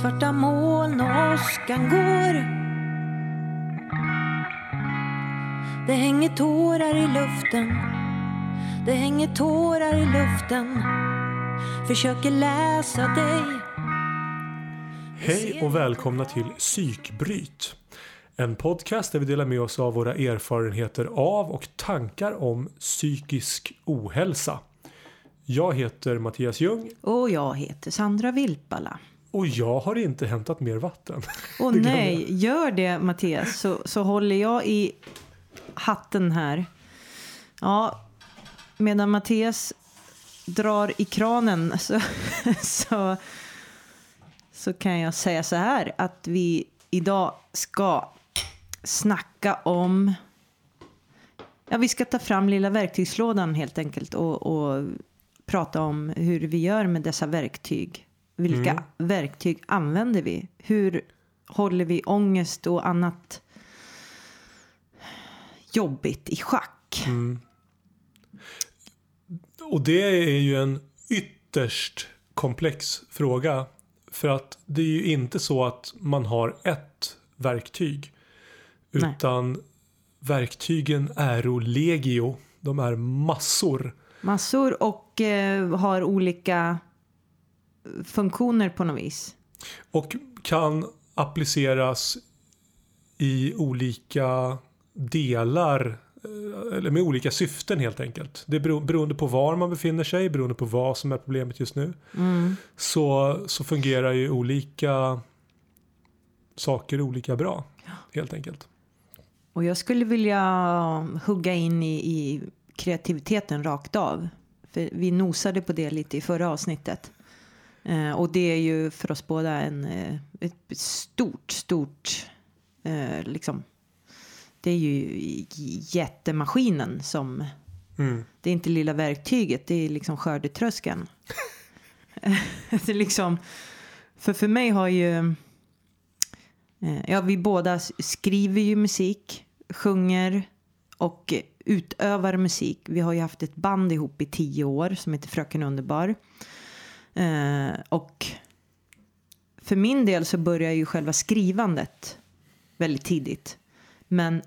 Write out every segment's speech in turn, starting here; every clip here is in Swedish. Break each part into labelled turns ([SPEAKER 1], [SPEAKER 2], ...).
[SPEAKER 1] Svarta moln och åskan går Det hänger tårar i luften Det hänger tårar i luften Försöker läsa dig
[SPEAKER 2] Hej och välkomna till Psykbryt. En podcast där vi delar med oss av våra erfarenheter av och tankar om psykisk ohälsa. Jag heter Mattias Ljung
[SPEAKER 1] Och jag heter Sandra Vilpala.
[SPEAKER 2] Och jag har inte hämtat mer vatten. Glömde
[SPEAKER 1] nej, gör det Mattias så, så håller jag i hatten här. Ja, medan Mattias drar i kranen så, så, så kan jag säga så här att vi idag ska snacka om Ja, vi ska ta fram lilla verktygslådan helt enkelt och, och prata om hur vi gör med dessa verktyg. Vilka
[SPEAKER 2] Mm.
[SPEAKER 1] verktyg använder vi? Hur håller vi ångest och annat jobbigt i schack?
[SPEAKER 2] Och det är ju en ytterst komplex fråga. För att det är ju inte så att man har ett verktyg.
[SPEAKER 1] Nej.
[SPEAKER 2] Utan verktygen är legio. De är massor.
[SPEAKER 1] Massor och eh, har olika funktioner på något vis.
[SPEAKER 2] Och kan appliceras i olika delar. eh, Eller med olika syften helt enkelt. Det är bero, beroende på var man befinner sig. Beroende på vad som är problemet just nu. Så, så fungerar ju olika saker olika bra. Helt enkelt.
[SPEAKER 1] Och jag skulle vilja hugga in i, i kreativiteten rakt av. För vi nosade på det lite i förra avsnittet. Eh, och det är ju för oss båda en, eh, ett stort, stort, eh, liksom. Det är ju jättemaskinen som,
[SPEAKER 2] Mm.
[SPEAKER 1] det är inte lilla verktyget, det är liksom skördetröskeln. det är liksom, för för mig har ju, eh, ja vi båda skriver ju musik, sjunger och utövar musik. Vi har ju haft ett band ihop i tio år som heter Fröken Underbar. Eh, och för min del så börjar ju själva skrivandet väldigt tidigt. Men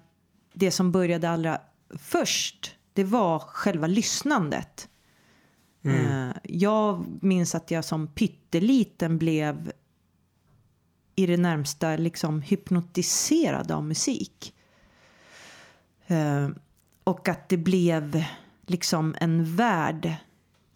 [SPEAKER 1] det som började allra först, det var själva lyssnandet. Eh, jag minns att jag som pytteliten blev i det närmsta liksom hypnotiserad av musik. Eh, och att det blev liksom en värld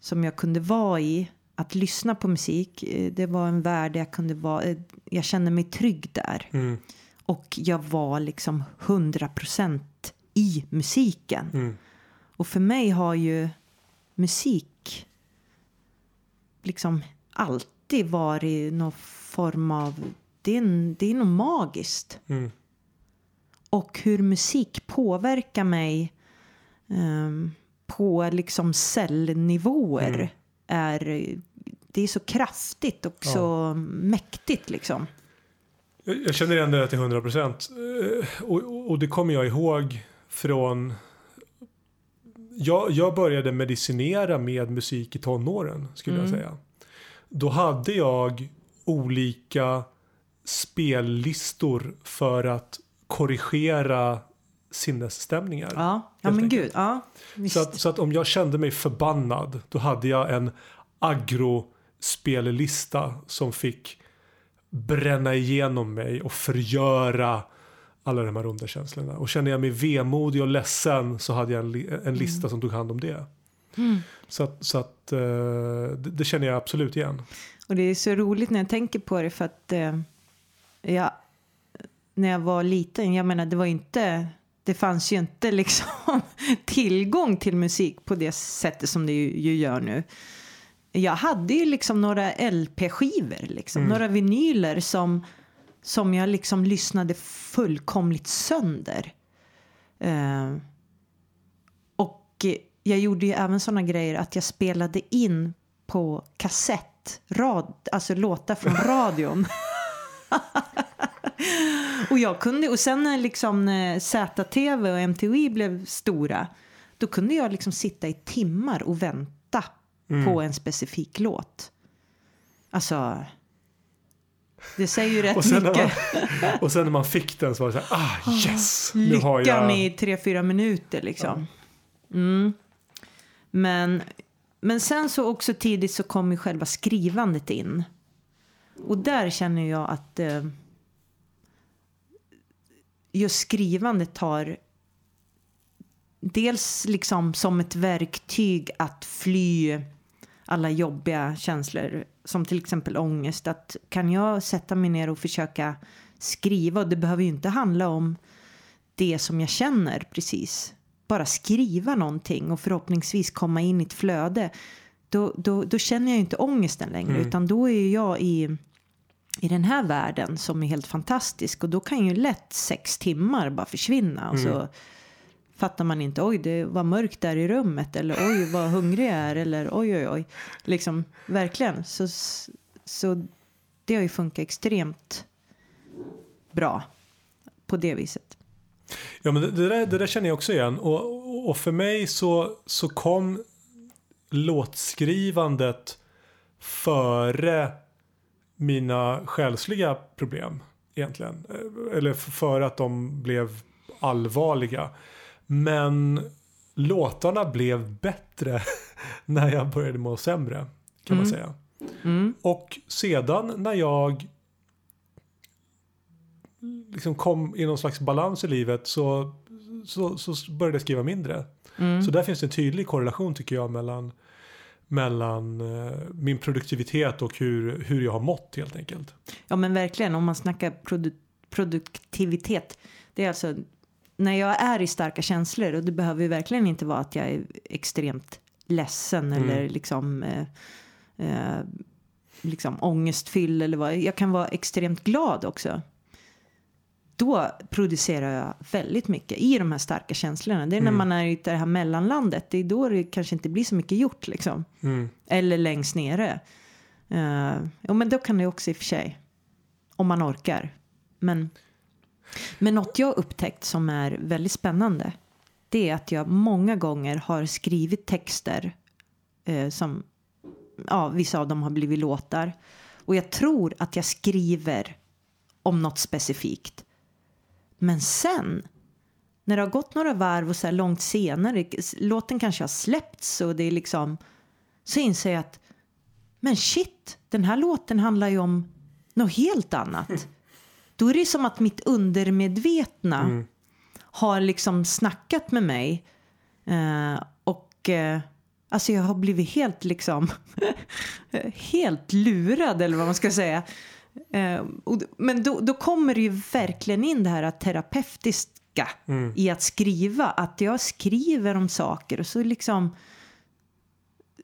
[SPEAKER 1] som jag kunde vara i. Att lyssna på musik, eh, det var en värld jag kunde vara, eh, jag kände mig trygg där.
[SPEAKER 2] Mm.
[SPEAKER 1] Och jag var liksom 100% i musiken.
[SPEAKER 2] Mm.
[SPEAKER 1] Och för mig har ju musik liksom alltid varit någon form av, det är, det är något magiskt.
[SPEAKER 2] Mm.
[SPEAKER 1] Och hur musik påverkar mig ehm, på liksom cellnivåer
[SPEAKER 2] Mm.
[SPEAKER 1] Är, det är så kraftigt och så mäktigt liksom.
[SPEAKER 2] Jag, jag känner igen det till 100 procent. Och, och det kommer jag ihåg från... Jag, jag började medicinera med musik i tonåren skulle jag säga. Då hade jag olika spellistor för att korrigera sinnesstämningar.
[SPEAKER 1] Ja, ja men
[SPEAKER 2] enkelt.
[SPEAKER 1] gud. Ja.
[SPEAKER 2] Så att, så att om jag kände mig förbannad då hade jag en agro-spellista som fick bränna igenom mig och förgöra alla de här onda känslorna. Och kände jag mig vemodig och ledsen så hade jag en, li- en lista som tog hand om det. Så att, så att eh, det, det känner jag absolut igen.
[SPEAKER 1] Och det är så roligt när jag tänker på det för att eh, jag, när jag var liten, jag menar det var inte, det fanns ju inte liksom tillgång till musik på det sättet som det ju, gör nu. Jag hade ju liksom några LP-skivor, liksom, några vinyler som, som jag liksom lyssnade fullkomligt sönder. Eh, och jag gjorde ju även sådana grejer att jag spelade in på kassett, rad, alltså låtar från radion. och jag kunde, och sen när liksom när ZTV och MTV blev stora, då kunde jag liksom sitta i timmar och vänta på en specifik låt. Alltså, Det säger ju rätt
[SPEAKER 2] Och
[SPEAKER 1] mycket.
[SPEAKER 2] man, och sen när man fick den så var det så här, ah yes! Nu har jag...
[SPEAKER 1] i tre, fyra minuter liksom. Mm. Men, men sen så också tidigt så kom ju själva skrivandet in. Och där känner jag att eh, just skrivandet tar dels liksom som ett verktyg att fly alla jobbiga känslor som till exempel ångest. Att kan jag sätta mig ner och försöka skriva och det behöver ju inte handla om det som jag känner precis. Bara skriva någonting och förhoppningsvis komma in i ett flöde. Då, då, då känner jag inte ångesten längre
[SPEAKER 2] Mm.
[SPEAKER 1] utan då är jag i, i den här världen som är helt fantastisk och då kan ju lätt sex timmar bara försvinna och så fattar man inte oj det var mörkt där i rummet eller oj vad hungrig jag är eller oj oj oj. Liksom verkligen så, så det har ju funkat extremt bra på det viset.
[SPEAKER 2] Ja, men det, där, det där känner jag också igen. Och- och för mig så, så kom låtskrivandet före mina själsliga problem egentligen. Eh, Eller för att de blev allvarliga. Men låtarna blev bättre när jag började må sämre kan man säga.
[SPEAKER 1] Mm.
[SPEAKER 2] Och sedan när jag liksom kom i någon slags balans i livet så, så, så började jag skriva mindre.
[SPEAKER 1] Mm.
[SPEAKER 2] Så där finns det en tydlig korrelation tycker jag mellan, mellan eh, min produktivitet och hur, hur jag har mått helt enkelt.
[SPEAKER 1] Ja men verkligen om man snackar produ- produktivitet. Det är alltså när jag är i starka känslor och det behöver ju verkligen inte vara att jag är extremt ledsen
[SPEAKER 2] Mm.
[SPEAKER 1] eller liksom eh, eh, liksom ångestfylld eller vad. Jag kan vara extremt glad också. Då producerar jag väldigt mycket i de här starka känslorna. Det är när
[SPEAKER 2] Mm.
[SPEAKER 1] man är i det här mellanlandet. Det är då det kanske inte blir så mycket gjort liksom.
[SPEAKER 2] Mm.
[SPEAKER 1] Eller längst nere. Uh, ja, men då kan det också i och för sig. Om man orkar. Men, men något jag upptäckt som är väldigt spännande. Det är att jag många gånger har skrivit texter. eh, som, ja, vissa av dem har blivit låtar. Och jag tror att jag skriver om något specifikt. Men sen när det har gått några varv och så här långt senare, låten kanske har släppts och det är liksom, så inser jag att men shit, den här låten handlar ju om något helt annat. Då är det som att mitt undermedvetna har liksom snackat med mig eh, och eh, alltså jag har blivit helt liksom helt lurad eller vad man ska säga. Eh, och, men då, då kommer det ju verkligen in det här terapeutiska i att skriva. Att jag skriver om saker och så liksom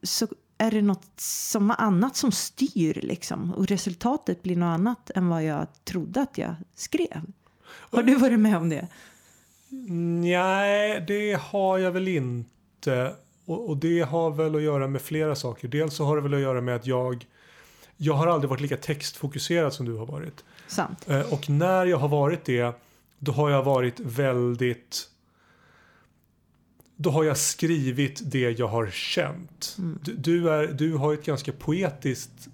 [SPEAKER 1] så är det något som annat som styr liksom. Och resultatet blir något annat än vad jag trodde att jag skrev. Har du varit med om det?
[SPEAKER 2] Nej, det har jag väl inte. Och, och det har väl att göra med flera saker. Dels så har det väl att göra med att jag jag har aldrig varit lika textfokuserad som du har varit.
[SPEAKER 1] Sant.
[SPEAKER 2] Eh, Och när jag har varit det, då har jag varit väldigt... Då har jag skrivit det jag har känt. Du, du, är, du har ett ganska poetiskt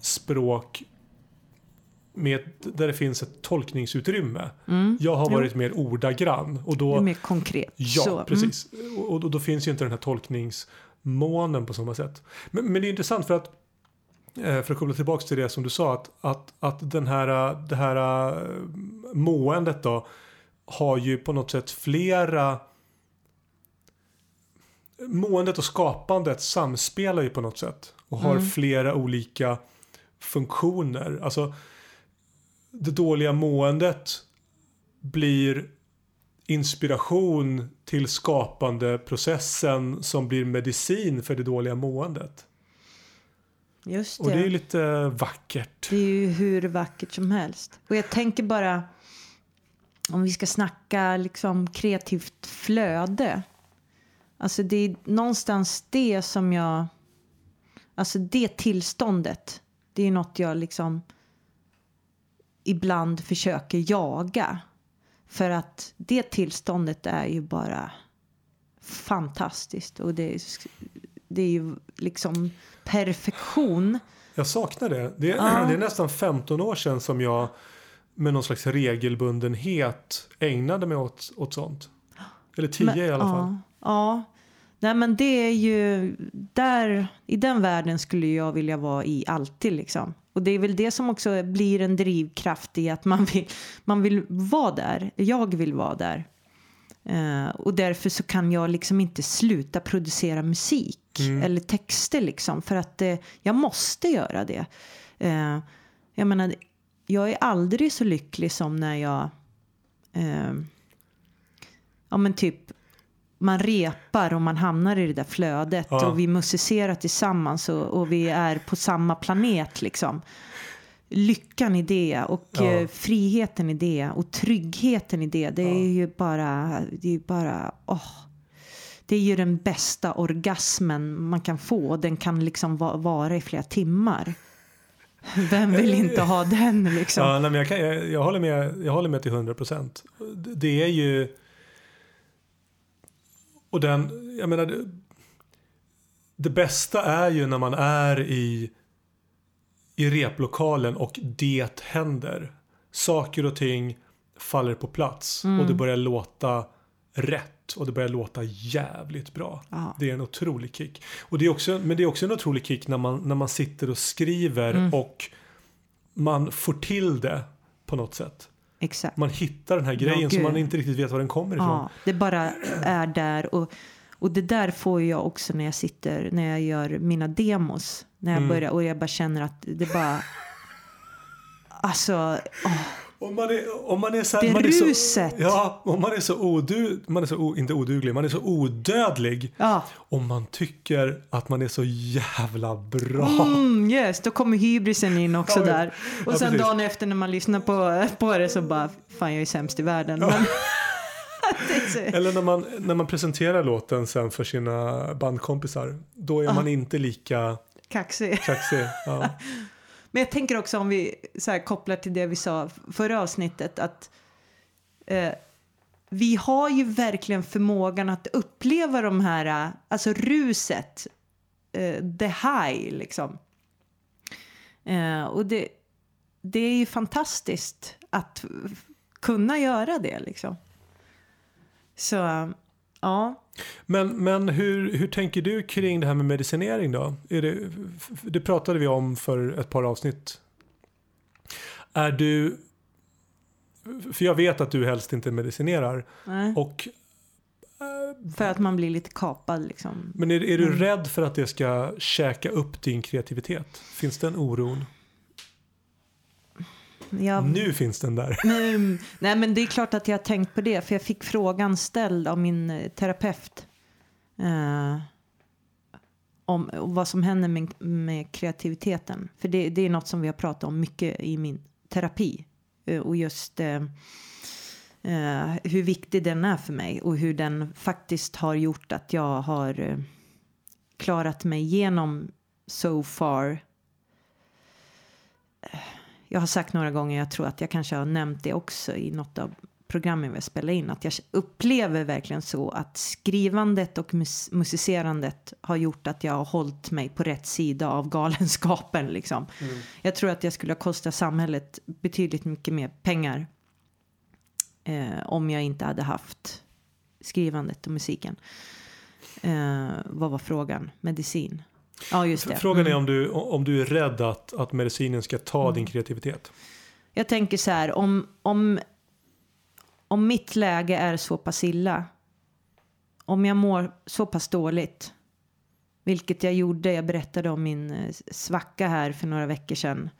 [SPEAKER 2] språk med, där det finns ett tolkningsutrymme. Jag har
[SPEAKER 1] Jo.
[SPEAKER 2] varit mer ordagrann. Och då,
[SPEAKER 1] mer konkret.
[SPEAKER 2] Ja,
[SPEAKER 1] Så, mm.
[SPEAKER 2] precis. Och, och då finns ju inte den här tolkningsmånen på samma sätt. Men, men det är intressant för att för att koppla tillbaka till det som du sa att, att, att den här, eh, det här eh, måendet då har ju på något sätt flera Måendet och skapandet samspelar ju på något sätt och har flera olika funktioner. Alltså det dåliga måendet blir inspiration till skapande processen som blir medicin för det dåliga måendet.
[SPEAKER 1] Just det.
[SPEAKER 2] Och det är ju lite vackert.
[SPEAKER 1] Det är ju hur vackert som helst. Och jag tänker bara om vi ska snacka liksom kreativt flöde. Alltså det är någonstans det som jag, alltså det tillståndet. Det är något jag liksom ibland försöker jaga. För att det tillståndet är ju bara fantastiskt. Och det är, det är ju liksom perfektion
[SPEAKER 2] Jag saknar det. Det,
[SPEAKER 1] Ja.
[SPEAKER 2] det är nästan 15 år sedan som jag med någon slags regelbundenhet ägnade mig åt, åt sånt. Eller 10
[SPEAKER 1] Men-
[SPEAKER 2] i alla fall.
[SPEAKER 1] Ja, ja. Nej men det är ju där, i den världen skulle jag vilja vara i alltid liksom. Och det är väl det som också blir en drivkraft i att man vill, man vill vara där. Jag vill vara där. Eh, och därför så kan jag liksom inte sluta producera musik eller texter liksom. För att eh, jag måste göra det. Eh, jag menar, jag är aldrig så lycklig som när jag eh, ja men typ man repar och man hamnar i det där flödet
[SPEAKER 2] Ja.
[SPEAKER 1] och vi musicerar tillsammans och, och vi är på samma planet liksom. Lyckan i det och
[SPEAKER 2] Ja.
[SPEAKER 1] eh, friheten i det och tryggheten i det. Det är ju bara, det är bara, åh. Det är ju den bästa orgasmen man kan få och den kan liksom va- vara i flera timmar. Vem vill inte ha den liksom?
[SPEAKER 2] Ja, nej, men jag, kan, jag, jag, håller med, jag håller med till 100 procent. Det, är ju... Och den, jag menar, det, det bästa är ju när man är i, i replokalen och det händer. Saker och ting faller på plats och det börjar låta rätt och det börjar låta jävligt bra.
[SPEAKER 1] Ja.
[SPEAKER 2] Det är en otrolig kick. Och det är också, men det är också en otrolig kick när man, när man sitter och skriver och man får till det på något sätt.
[SPEAKER 1] Exakt.
[SPEAKER 2] Man hittar den här grejen
[SPEAKER 1] Ja,
[SPEAKER 2] som man inte riktigt vet var den kommer ifrån.
[SPEAKER 1] Ja, det bara är där. Och, och det där får jag också när jag sitter, när jag gör mina demos. När jag
[SPEAKER 2] Mm.
[SPEAKER 1] börjar och jag bara känner att det bara... Alltså, åh,
[SPEAKER 2] Om man är, om man är så här,
[SPEAKER 1] Det
[SPEAKER 2] man är så,
[SPEAKER 1] ruset.
[SPEAKER 2] Ja, om man är så odu, man är så o, inte oduglig, man är så odödlig.
[SPEAKER 1] ja.
[SPEAKER 2] Och man tycker att man är så jävla bra.
[SPEAKER 1] Mm, yes, då kommer hybrisen in också
[SPEAKER 2] Ja, men-
[SPEAKER 1] där. Och
[SPEAKER 2] ja,
[SPEAKER 1] sen
[SPEAKER 2] precis.
[SPEAKER 1] dagen efter när man lyssnar på, på det så bara, fan jag är sämst i världen. Men, är så,
[SPEAKER 2] Eller när man, när man presenterar låten sen för sina bandkompisar. Då är man inte lika
[SPEAKER 1] kaxig.
[SPEAKER 2] kaxig. Ja.
[SPEAKER 1] Men jag tänker också om vi så här, kopplar till det vi sa förra avsnittet att eh, vi har ju verkligen förmågan att uppleva de här, alltså ruset, eh, the high liksom. Eh, och det, det är ju fantastiskt att kunna göra det liksom. Så ja,
[SPEAKER 2] Men, men hur, hur tänker du kring det här med medicinering då? Är det, det pratade vi om för ett par avsnitt. Är du... För jag vet att du helst inte medicinerar.
[SPEAKER 1] nej.
[SPEAKER 2] Och,
[SPEAKER 1] för att man blir lite kapad liksom.
[SPEAKER 2] men är, är du
[SPEAKER 1] Mm.
[SPEAKER 2] rädd för att det ska käka upp din kreativitet? Finns den oron?
[SPEAKER 1] Jag,
[SPEAKER 2] Nu finns den där.
[SPEAKER 1] Mm, nej men det är klart att jag har tänkt på det för jag fick frågan ställd av min eh, terapeut. Eh, om vad som händer med, med kreativiteten. För det, det är något som vi har pratat om mycket i min terapi. Eh, och just eh, eh, hur viktig den är för mig och hur den faktiskt har gjort att jag har klarat mig igenom so far jag har sagt några gånger, jag tror att jag kanske har nämnt det också i något av programmen vi har spelat in, att jag upplever verkligen så att skrivandet och mus musicerandet har gjort att jag har hållit mig på rätt sida av galenskapen liksom. Jag tror att jag skulle ha kostat samhället betydligt mycket mer pengar eh, om jag inte hade haft skrivandet och musiken. Eh, vad var frågan? Medicin? Ja, just det.
[SPEAKER 2] Frågan är
[SPEAKER 1] Mm.
[SPEAKER 2] om du, om du är rädd att, att medicinen ska ta din kreativitet.
[SPEAKER 1] Jag tänker så här, om, om, om mitt läge är så pass illa, om jag mår så pass dåligt, vilket jag gjorde, jag berättade om min eh, svacka här för några veckor sedan.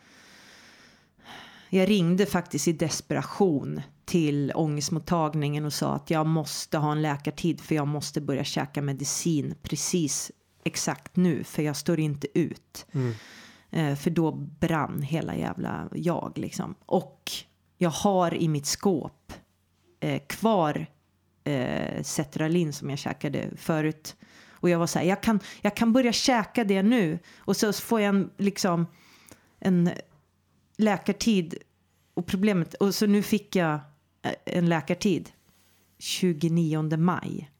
[SPEAKER 1] Jag ringde faktiskt i desperation till ångestmottagningen och sa att jag måste ha en läkartid för jag måste börja käka medicin precis exakt nu för jag står inte ut. Eh, för då brann hela jävla jag liksom. Och jag har i mitt skåp eh, kvar eh, Cetralin som jag käkade förut. Och jag var så här, jag kan, jag kan börja käka det nu. Och så får jag en, liksom en läkartid. Och problemet, och så nu fick jag eh, en läkartid 29 maj.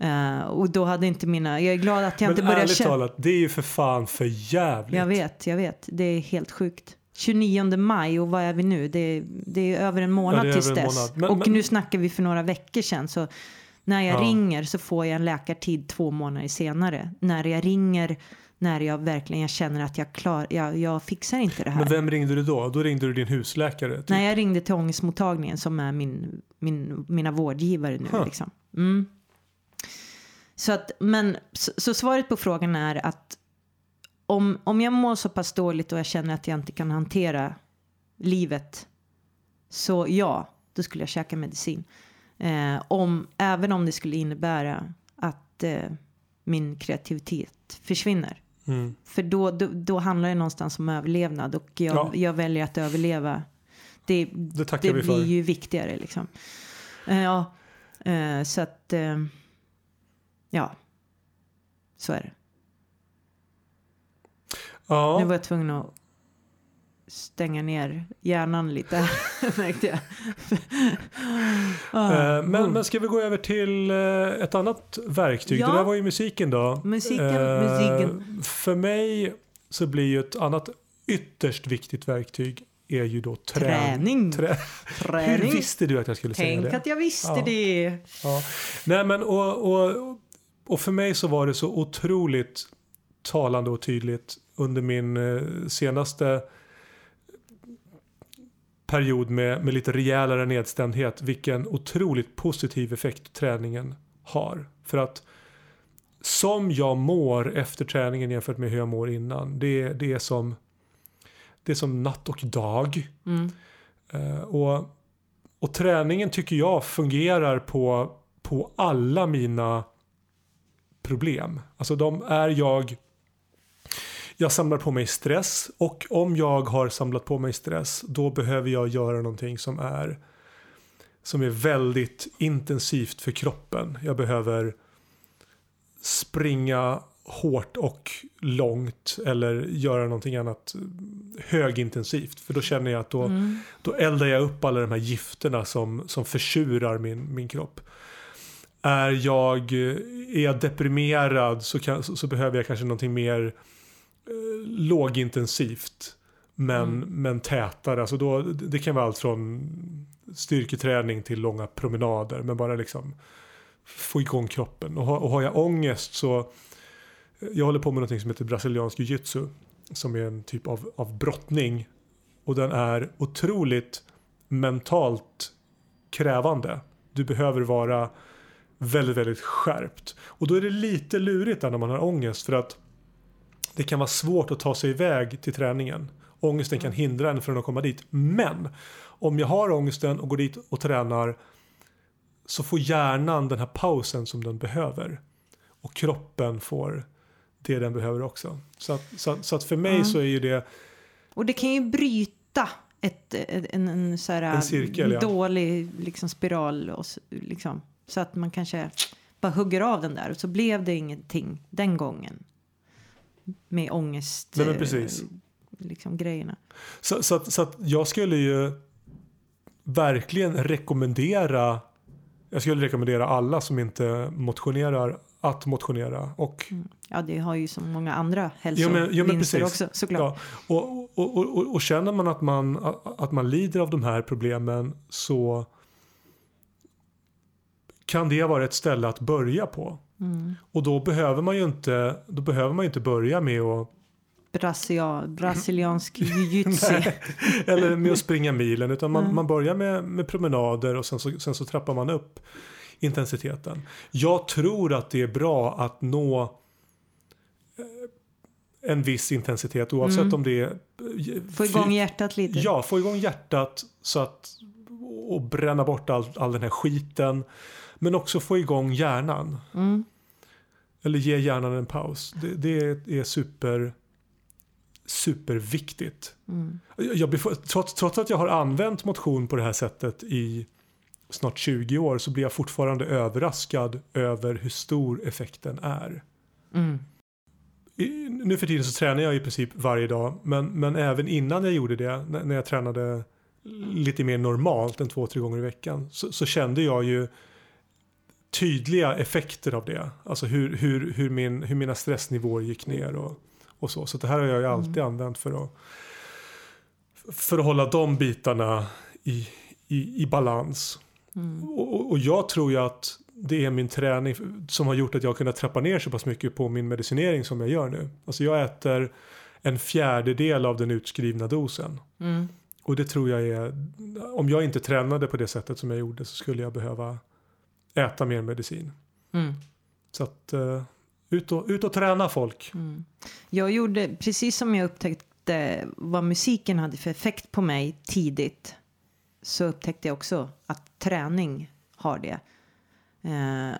[SPEAKER 1] Eh, och då hade inte mina, jag är glad att jag
[SPEAKER 2] Men
[SPEAKER 1] inte började
[SPEAKER 2] ärligt
[SPEAKER 1] känna.
[SPEAKER 2] talat, det är ju för fan för jävligt.
[SPEAKER 1] Jag vet, jag vet. Det är helt sjukt. 29 maj och vad är vi nu? Det är, det är över en månad
[SPEAKER 2] Ja,
[SPEAKER 1] tills dess.
[SPEAKER 2] Men-
[SPEAKER 1] och
[SPEAKER 2] men-
[SPEAKER 1] nu snackar vi för några veckor sedan. Så när jag
[SPEAKER 2] Ja.
[SPEAKER 1] ringer så får jag en läkartid två månader senare. När jag ringer, när jag verkligen jag känner att jag, klar, jag, jag fixar inte det här.
[SPEAKER 2] Men vem ringde du då? Då ringde du din husläkare? Typ.
[SPEAKER 1] Nej, jag ringde till ångestmottagningen som är min, min, mina vårdgivare nu.
[SPEAKER 2] Huh.
[SPEAKER 1] Liksom. Mm. Så, att, men, så, så svaret på frågan är att om, om jag mår så pass dåligt och jag känner att jag inte kan hantera livet så ja, då skulle jag käka medicin. Eh, om, även om det skulle innebära att eh, min kreativitet försvinner.
[SPEAKER 2] Mm.
[SPEAKER 1] För då, då, då handlar det någonstans om överlevnad och jag,
[SPEAKER 2] Ja.
[SPEAKER 1] jag väljer att överleva. Det,
[SPEAKER 2] Det
[SPEAKER 1] det blir ju viktigare liksom. Eh, Ja, eh, så att eh, ja, så är det.
[SPEAKER 2] Ja.
[SPEAKER 1] Nu var jag tvungen att stänga ner hjärnan lite märkte jag. Ah,
[SPEAKER 2] men, men ska vi gå över till eh, ett annat verktyg?
[SPEAKER 1] Ja.
[SPEAKER 2] Det där var ju musiken då.
[SPEAKER 1] Musiken,
[SPEAKER 2] Eh,
[SPEAKER 1] musiken.
[SPEAKER 2] För mig så blir ju ett annat ytterst viktigt verktyg är ju då träning.
[SPEAKER 1] Träning.
[SPEAKER 2] Trä...
[SPEAKER 1] Träning.
[SPEAKER 2] Hur visste du att jag skulle säga
[SPEAKER 1] Tänk
[SPEAKER 2] det?
[SPEAKER 1] att jag visste
[SPEAKER 2] Ja.
[SPEAKER 1] det.
[SPEAKER 2] Ja. Nej men och, och, och för mig så var det så otroligt talande och tydligt under min eh, senaste period med, med lite rejälare nedstämdhet vilken otroligt positiv effekt träningen har. För att som jag mår efter träningen jämfört med hur jag mår innan det, det, är, som, det är som natt och dag.
[SPEAKER 1] Mm.
[SPEAKER 2] Eh, och, och träningen tycker jag fungerar på, på alla mina problem. Alltså de är jag jag samlar på mig stress och om jag har samlat på mig stress då behöver jag göra någonting som är som är väldigt intensivt för kroppen. Jag behöver springa hårt och långt eller göra någonting annat högintensivt. För då känner jag att då,
[SPEAKER 1] Mm.
[SPEAKER 2] då eldar jag upp alla de här gifterna som, som försurar min, min kropp. Är jag, är jag deprimerad så, kan, så, så behöver jag kanske någonting mer eh, lågintensivt. Men,
[SPEAKER 1] Mm.
[SPEAKER 2] men tätare. Alltså då, det kan vara allt från styrketräning till långa promenader. Men bara liksom få igång kroppen. Och, har- och har jag ångest så jag håller på med något som heter brasiliansk jiu-jitsu. Som är en typ av, av brottning. Och den är otroligt mentalt krävande. Du behöver vara väldigt, väldigt skärpt. Och då är det lite lurigt där när man har ångest för att det kan vara svårt att ta sig iväg till träningen. Ångesten kan hindra en från att komma dit. Men om jag har ångesten och går dit och tränar så får hjärnan den här pausen som den behöver. Och kroppen får det den behöver också. Så att, så så att för mig
[SPEAKER 1] Ja.
[SPEAKER 2] så är ju det
[SPEAKER 1] Och det kan ju bryta ett, en, en, så här,
[SPEAKER 2] En cirkel, ja.
[SPEAKER 1] dålig liksom, spiral. Och, liksom, så att man kanske bara hugger av den där och så blev det ingenting den gången. Med ångest.
[SPEAKER 2] Nej, men
[SPEAKER 1] eh,
[SPEAKER 2] precis.
[SPEAKER 1] Liksom, grejerna.
[SPEAKER 2] Så, så, att, så att jag skulle ju verkligen rekommendera jag skulle rekommendera alla som inte motionerar att motionera. Och,
[SPEAKER 1] Ja, det har ju så många andra hälsovinster
[SPEAKER 2] precis.
[SPEAKER 1] också såklart.
[SPEAKER 2] ja, och, och, och, och, och känner man att man, att man lider av de här problemen så kan det vara ett ställe att börja på.
[SPEAKER 1] Mm.
[SPEAKER 2] Och då behöver man ju inte, då behöver man inte börja med att
[SPEAKER 1] Brasia, brasiliansk jiu-jitsu.
[SPEAKER 2] Eller med att springa milen. Utan man,
[SPEAKER 1] Mm.
[SPEAKER 2] man börjar med, med promenader och sen så, sen så trappar man upp intensiteten. Jag tror att det är bra att nå eh, en viss intensitet oavsett
[SPEAKER 1] Mm.
[SPEAKER 2] om det är
[SPEAKER 1] Få igång hjärtat lite.
[SPEAKER 2] Ja, få igång hjärtat så att och bränna bort all, all den här skiten. Men också få igång hjärnan.
[SPEAKER 1] Mm.
[SPEAKER 2] Eller ge hjärnan en paus. Det, det är super superviktigt.
[SPEAKER 1] Mm.
[SPEAKER 2] Jag trots, trots att jag har använt motion på det här sättet i snart 20 år så blir jag fortfarande överraskad över hur stor effekten är.
[SPEAKER 1] Mm.
[SPEAKER 2] I, nu för tiden så tränar jag i princip varje dag men, men även innan jag gjorde det när, när jag tränade lite mer normalt än två, tre gånger i veckan så, så kände jag ju tydliga effekter av det. Alltså hur, hur, hur, min, hur mina stressnivåer gick ner och, och så. Så det här har jag ju alltid mm. använt för att, för att hålla de bitarna i, i, i balans. Mm. Och, och, jag tror ju att det är min träning som har gjort att jag har kunnat trappa ner så pass mycket på min medicinering som jag gör nu. Alltså jag äter en fjärdedel av den utskrivna dosen. Mm. Och det tror jag är, om jag inte tränade på det sättet som jag gjorde så skulle jag behöva äta mer medicin. Mm. Så att uh, ut, och, ut och träna folk. Mm.
[SPEAKER 1] Jag gjorde, precis som jag upptäckte vad musiken hade för effekt på mig tidigt så upptäckte jag också att träning har det. Uh,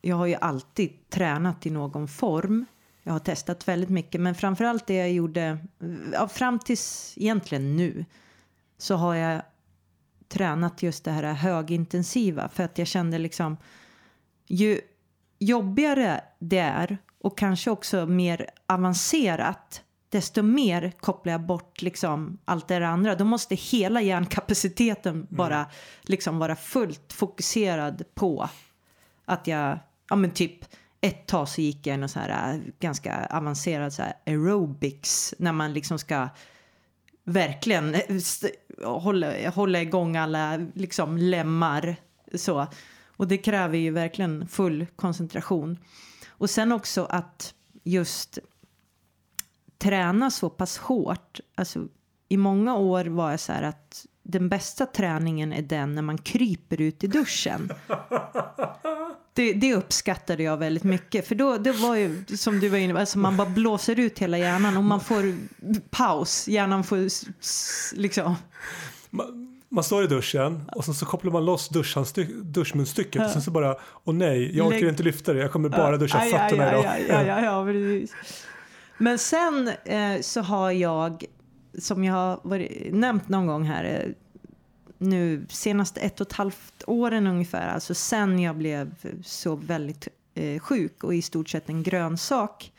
[SPEAKER 1] jag har ju alltid tränat i någon form. Jag har testat väldigt mycket, men framförallt det jag gjorde, ja, fram tills egentligen nu, så har jag tränat just det här högintensiva för att jag kände liksom ju jobbigare det är och kanske också mer avancerat desto mer kopplar jag bort liksom allt det andra. Då måste hela hjärnkapaciteten mm. bara liksom vara fullt fokuserad på att jag, ja men typ ett tag så gick jag en så här äh, ganska avancerad så här aerobics när man liksom ska verkligen eh, hålla, hålla igång alla liksom lemmar. Så. Och det kräver ju verkligen full koncentration. Och sen också att just träna så pass hårt. Alltså, I många år var jag så här att den bästa träningen är den när man kryper ut i duschen. Det, det uppskattade jag väldigt mycket. För då, det var ju som du var inne på, alltså man bara blåser ut hela hjärnan och man får paus. Hjärnan får liksom...
[SPEAKER 2] Man, man står i duschen och sen så kopplar man loss duschmunstycket ja. och sen så bara, åh nej, jag orkar Lägg... inte lyfta det, jag kommer bara duscha aj, fötterna aj,
[SPEAKER 1] idag. Ja, ja, ja, precis. Men sen eh, så har jag, som jag har varit, nämnt någon gång här, eh, nu senaste ett och ett halvt åren ungefär, alltså sen jag blev så väldigt eh, sjuk och i stort sett en grönsak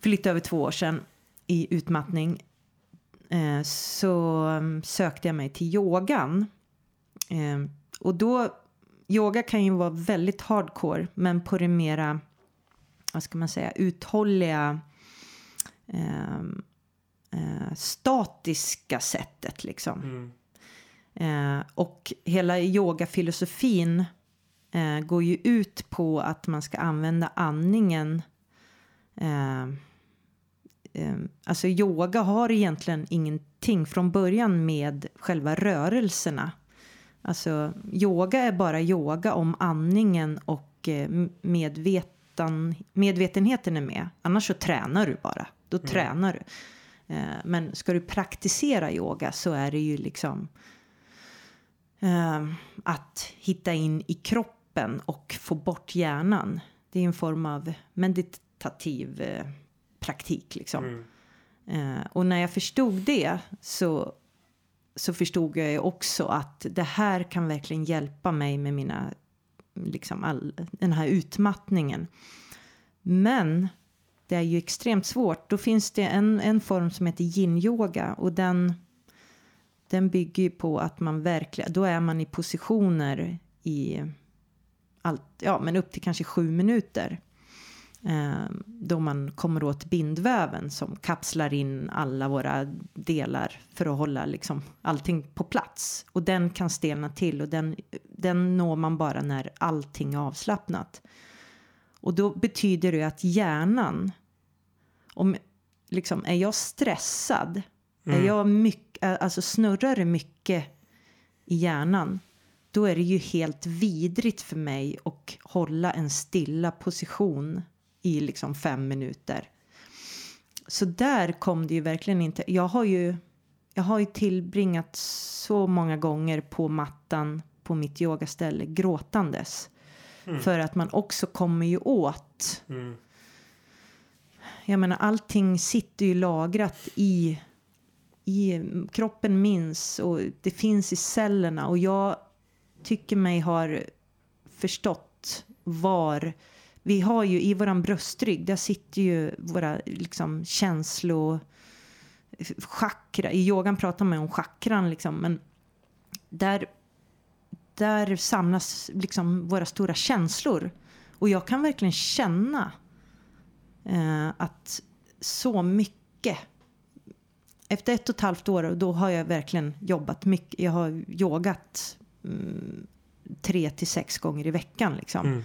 [SPEAKER 1] för lite över två år sedan i utmattning eh, så mm, sökte jag mig till yogan. Eh, och då, yoga kan ju vara väldigt hardcore men på det mera, vad ska man säga, uthålliga ehm, eh, statiska sättet liksom. Mm. Eh, och hela yogafilosofin eh, går ju ut på att man ska använda andningen. Eh, eh, alltså yoga har egentligen ingenting från början med själva rörelserna. Alltså yoga är bara yoga om andningen och eh, medveten, medvetenheten är med. Annars så tränar du bara. Då mm. tränar du. Eh, men ska du praktisera yoga så är det ju liksom eh, att hitta in i kroppen och få bort hjärnan. Det är en form av meditativ eh, praktik liksom. Mm. Eh, och när jag förstod det så, så förstod jag också att det här kan verkligen hjälpa mig med mina, liksom all, den här utmattningen. Men det är ju extremt svårt. Då finns det en, en form som heter yin-yoga och den den bygger ju på att man verkligen, då är man i positioner i allt, ja men upp till kanske sju minuter. Eh, då man kommer åt bindväven som kapslar in alla våra delar för att hålla liksom allting på plats. Och den kan stelna till och den, den når man bara när allting är avslappnat. Och då betyder det att hjärnan, om liksom är jag stressad, mm. är jag mycket alltså snurrar det mycket i hjärnan då är det ju helt vidrigt för mig att hålla en stilla position i liksom fem minuter. Så där kom det ju verkligen inte. Jag har ju, jag har ju tillbringat så många gånger på mattan på mitt yogaställe gråtandes. Mm. För att man också kommer ju åt. Mm. Jag menar allting sitter ju lagrat i i kroppen minns och det finns i cellerna och jag tycker mig har förstått var vi har ju i våran bröstrygg, där sitter ju våra liksom känslo chakra. I yogan pratar man om chakran liksom, men där, där samlas liksom våra stora känslor. Och jag kan verkligen känna att så mycket efter ett och ett halvt år då har jag verkligen jobbat mycket. Jag har yogat mm, tre till sex gånger i veckan liksom.
[SPEAKER 2] Mm.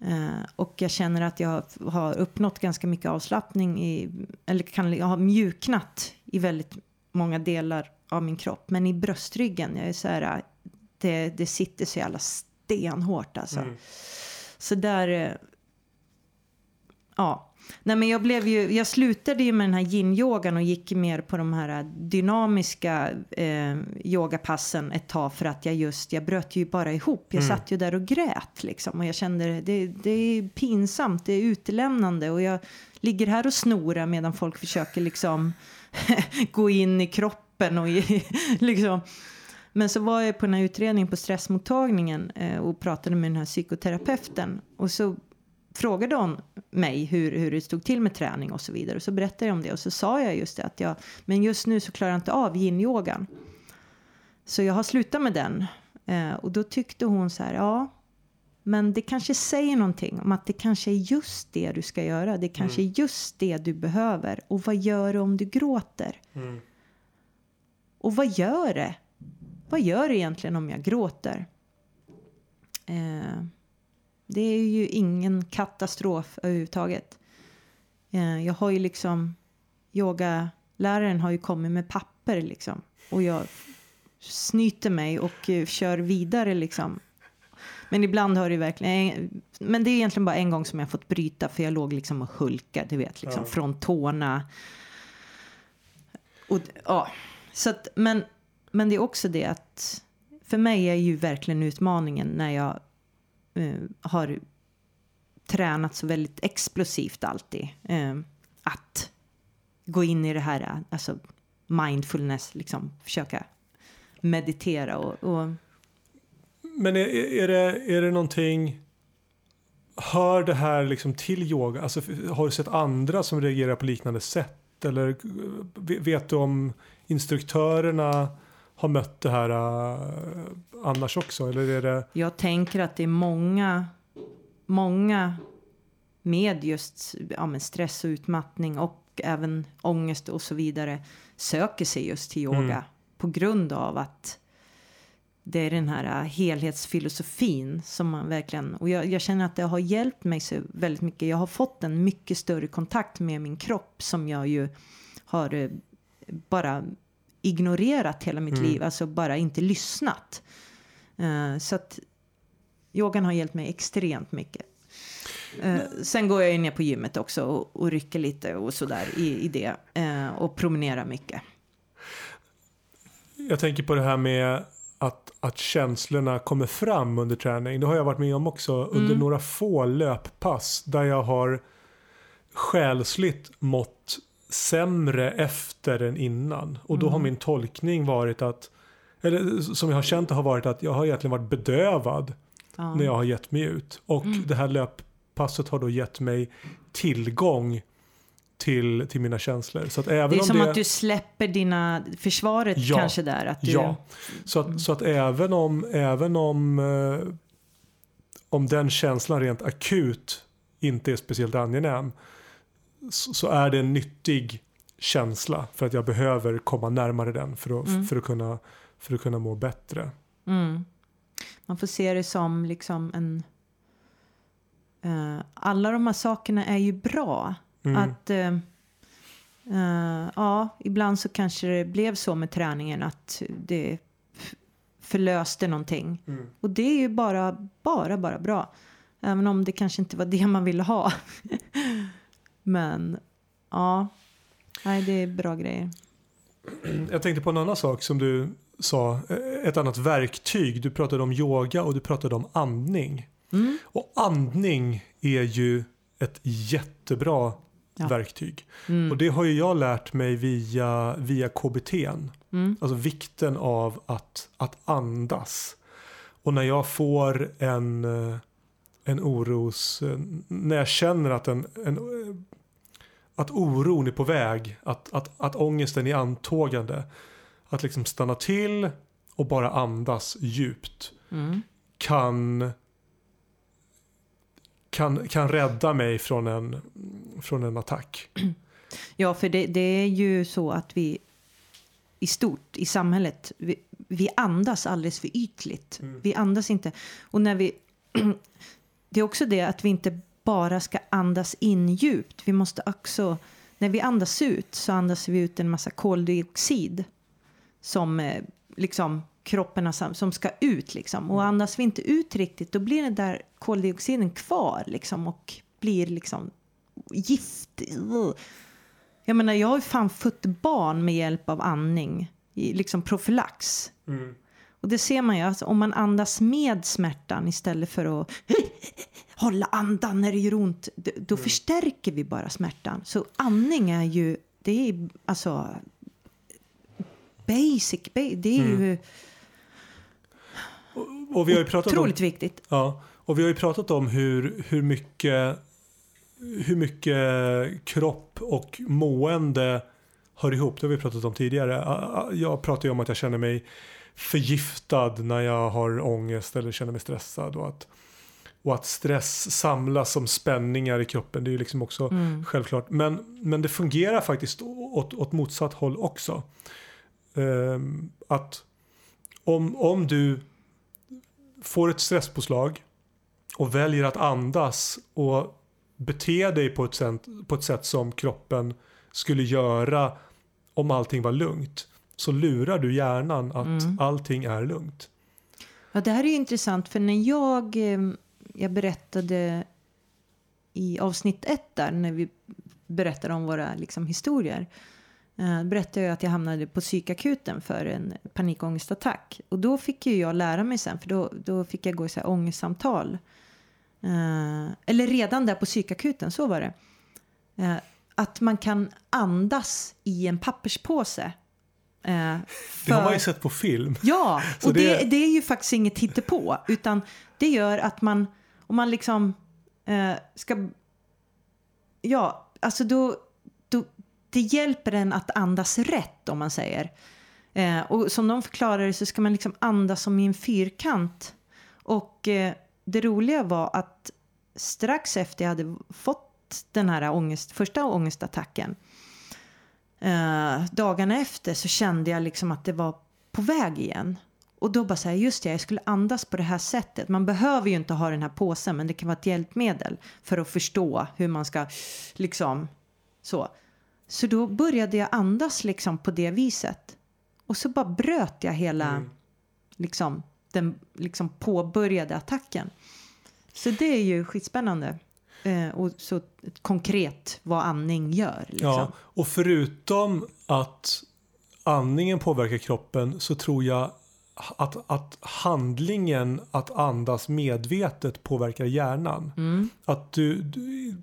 [SPEAKER 1] Eh, och jag känner att jag har uppnått ganska mycket avslappning i, eller kan, jag har mjuknat i väldigt många delar av min kropp. Men i bröstryggen, jag är så här, det, det sitter så jävla stenhårt alltså.
[SPEAKER 2] Mm.
[SPEAKER 1] Så där, eh, ja. Nej men jag blev ju, jag slutade ju med den här yin-yogan och gick mer på de här dynamiska eh, yogapassen ett tag för att jag just, jag bröt ju bara ihop. Jag
[SPEAKER 2] Mm.
[SPEAKER 1] satt ju där och grät liksom och jag kände det, det är pinsamt, det är utelämnande och jag ligger här och snorar medan folk försöker liksom gå in i kroppen och i, liksom. Men så var jag på den här utredningen på stressmottagningen eh, och pratade med den här psykoterapeuten och så frågade hon mig hur, hur det stod till med träning och så vidare. Och så berättade jag om det och så sa jag just det att jag, men just nu så klarar jag inte av yin-yogan. Så jag har slutat med den. Eh, och då tyckte hon så här, ja, men det kanske säger någonting om att det kanske är just det du ska göra. Det kanske är just det du behöver. Och vad gör du om du gråter?
[SPEAKER 2] Mm.
[SPEAKER 1] Och vad gör det? Vad gör det egentligen om jag gråter? Eh, det är ju ingen katastrof överhuvudtaget. Eh, jag har ju liksom, yogaläraren har ju kommit med papper liksom. Och jag snyter mig och eh, kör vidare liksom. Men ibland har det verkligen, men det är egentligen bara en gång som jag fått bryta för jag låg liksom och hulkade, du vet, liksom
[SPEAKER 2] Ja.
[SPEAKER 1] från tårna. Och, ja, så att, men, men det är också det att för mig är ju verkligen utmaningen när jag eh, har tränat så väldigt explosivt alltid. Eh, att gå in i det här, alltså mindfulness, liksom försöka meditera och, och
[SPEAKER 2] Men är, är, det, är det någonting... Hör det här liksom till yoga? Alltså, har du sett andra som reagerar på liknande sätt? Eller eh, vet du om instruktörerna har mött det här uh, annars också? Eller är det...
[SPEAKER 1] Jag tänker att det är många, många med just ja, men stress och utmattning och även ångest och så vidare söker sig just till yoga
[SPEAKER 2] Mm.
[SPEAKER 1] på grund av att det är den här äh, helhetsfilosofin som man verkligen och jag, jag känner att det har hjälpt mig så väldigt mycket. Jag har fått en mycket större kontakt med min kropp som jag ju har eh, bara ignorerat hela mitt
[SPEAKER 2] Mm.
[SPEAKER 1] liv, alltså bara inte lyssnat. Eh, så att yogan har hjälpt mig extremt mycket. Eh, sen går jag ner på gymmet också och, och rycker lite och sådär i, i det. Eh, och promenerar mycket.
[SPEAKER 2] Jag tänker på det här med att, att känslorna kommer fram under träning. Det har jag varit med om också under
[SPEAKER 1] Mm.
[SPEAKER 2] några få löppass där jag har själsligt mått sämre efter än innan. Och då har
[SPEAKER 1] Mm.
[SPEAKER 2] min tolkning varit att, eller som jag har känt har varit att jag har egentligen varit bedövad
[SPEAKER 1] Ja.
[SPEAKER 2] när jag har gett mig ut. Och
[SPEAKER 1] Mm.
[SPEAKER 2] det här löppasset har då gett mig tillgång till, till mina känslor. Så att även
[SPEAKER 1] Det är
[SPEAKER 2] om
[SPEAKER 1] som
[SPEAKER 2] det...
[SPEAKER 1] att du släpper dina, försvaret
[SPEAKER 2] Ja.
[SPEAKER 1] kanske där. Att du,
[SPEAKER 2] Ja, så att, så att även om, även om, eh, om den känslan rent akut inte är speciellt angenäm så, är det en nyttig känsla för att jag behöver komma närmare den för att,
[SPEAKER 1] Mm.
[SPEAKER 2] för att, kunna, för att kunna må bättre.
[SPEAKER 1] Mm. Man får se det som liksom en... eh, alla de här sakerna är ju bra.
[SPEAKER 2] Mm.
[SPEAKER 1] Att... eh, eh, ja, ibland så kanske det blev så med träningen att det förlöste någonting.
[SPEAKER 2] Mm.
[SPEAKER 1] Och det är ju bara, bara, bara bra. Även om det kanske inte var det man ville ha. Men ja, nej det är bra grejer.
[SPEAKER 2] Jag tänkte på en annan sak som du sa, eh, ett annat verktyg. Du pratade om yoga och du pratade om andning.
[SPEAKER 1] Mm.
[SPEAKER 2] Och andning är ju ett jättebra
[SPEAKER 1] Ja.
[SPEAKER 2] verktyg.
[SPEAKER 1] Mm.
[SPEAKER 2] Och det har ju jag lärt mig via, via KBT.
[SPEAKER 1] Mm.
[SPEAKER 2] Alltså vikten av att, att andas. Och när jag får en, eh, en oros... eh, När jag känner att, en, en, att oron är på väg, att, att, att ångesten är antågande. Att liksom stanna till och bara andas djupt.
[SPEAKER 1] Mm.
[SPEAKER 2] kan, kan, kan rädda mig från en, från en attack.
[SPEAKER 1] Ja, för det, det är ju så att vi i stort i samhället, vi, vi andas alldeles för ytligt.
[SPEAKER 2] Mm.
[SPEAKER 1] Vi andas inte. Och när vi... det är också det att vi inte bara ska andas in djupt. Vi måste också... När vi andas ut så andas vi ut en massa koldioxid som eh, liksom kroppen som ska ut liksom. Och andas vi inte ut riktigt då blir den där koldioxiden kvar liksom och blir liksom gift. Jag menar, jag har ju fan fött barn med hjälp av andning, liksom profylax. Och det ser man ju, alltså, om man andas med smärtan istället för att hålla andan när det gör ont, då förstärker vi bara smärtan. Så andning är ju, det är alltså basic, ba- det är ju
[SPEAKER 2] Och vi har ju pratat om,
[SPEAKER 1] otroligt viktigt.
[SPEAKER 2] ja, och vi har ju pratat om hur, hur mycket hur mycket kropp och mående hör ihop. Det har vi pratat om tidigare. Jag pratar ju om att jag känner mig förgiftad när jag har ångest eller känner mig stressad. Och att, och att stress samlas som spänningar i kroppen. Det är ju liksom också självklart. Men, men det fungerar faktiskt åt, åt motsatt håll också. Ehm, att om, om du får ett stresspåslag och väljer att andas och bete dig på ett, sätt, på ett sätt som kroppen skulle göra om allting var lugnt så lurar du hjärnan att allting är lugnt.
[SPEAKER 1] Ja, det här är ju intressant för när jag, eh, jag berättade i avsnitt ett där när vi berättade om våra liksom, historier eh, berättade jag att jag hamnade på psykakuten för en panikångestattack. Och då fick ju jag lära mig sen, för då, då fick jag gå i så här ångestsamtal. Eh, eller redan där på psykakuten, så var det. Eh, att man kan andas i en papperspåse. Eh,
[SPEAKER 2] Det har
[SPEAKER 1] för-
[SPEAKER 2] man ju sett på film.
[SPEAKER 1] Ja, och det,
[SPEAKER 2] det-
[SPEAKER 1] det är ju faktiskt inget hittepå. Utan det gör att man, om man liksom eh, ska... Ja, alltså då, då... Det hjälper en att andas rätt om man säger. Eh, och som de förklarar det så ska man liksom andas som i en fyrkant. Och eh, det roliga var att strax efter jag hade fått den här ångest, första ångestattacken eh, dagarna efter så kände jag liksom att det var på väg igen. Och då bara säga just det, jag skulle andas på det här sättet. Man behöver ju inte ha den här påsen men det kan vara ett hjälpmedel för att förstå hur man ska liksom så. Så då började jag andas liksom på det viset. Och så bara bröt jag hela liksom den liksom påbörjade attacken. Så det är ju skitspännande. Eh, och så konkret vad andning gör. Liksom.
[SPEAKER 2] Ja, och förutom att andningen påverkar kroppen så tror jag att, att handlingen att andas medvetet påverkar hjärnan. Att du, du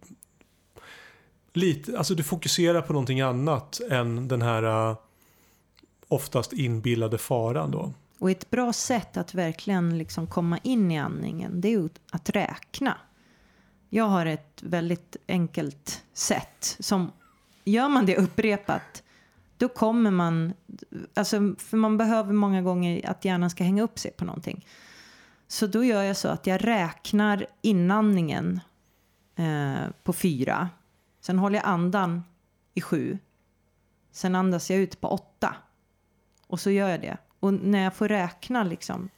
[SPEAKER 2] lite, alltså du fokuserar på någonting annat än den här uh, oftast inbillade faran då.
[SPEAKER 1] Och ett bra sätt att verkligen liksom komma in i andningen det är ju att räkna. Jag har ett väldigt enkelt sätt som gör man det upprepat då kommer man, alltså för man behöver många gånger att hjärnan ska hänga upp sig på någonting. Så då gör jag så att jag räknar inandningen eh, på fyra. Sen håller jag andan i sju. Sen andas jag ut på åtta. Och så gör jag det. Och när jag får räkna liksom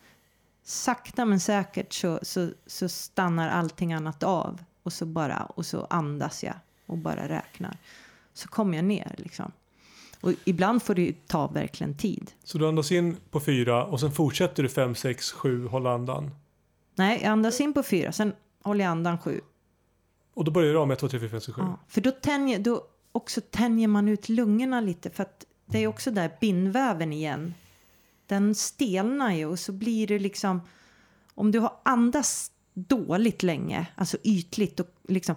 [SPEAKER 1] sakta men säkert så, så, så stannar allting annat av. Och så bara, och så andas jag och bara räknar. Så kommer jag ner liksom. Och ibland får det ju ta verkligen tid.
[SPEAKER 2] Så du andas in på fyra och sen fortsätter du fem, sex, sju, hålla andan.
[SPEAKER 1] Nej, jag andas in på fyra, sen håller jag andan sju.
[SPEAKER 2] Och då börjar du om 1, 2, 3, 4, 5, 6, 7.
[SPEAKER 1] Ja, för då, tänjer, då också tänjer man ut lungorna lite för att det är också där bindväven igen. Den stelnar ju och så blir det liksom om du har andats dåligt länge, alltså ytligt och liksom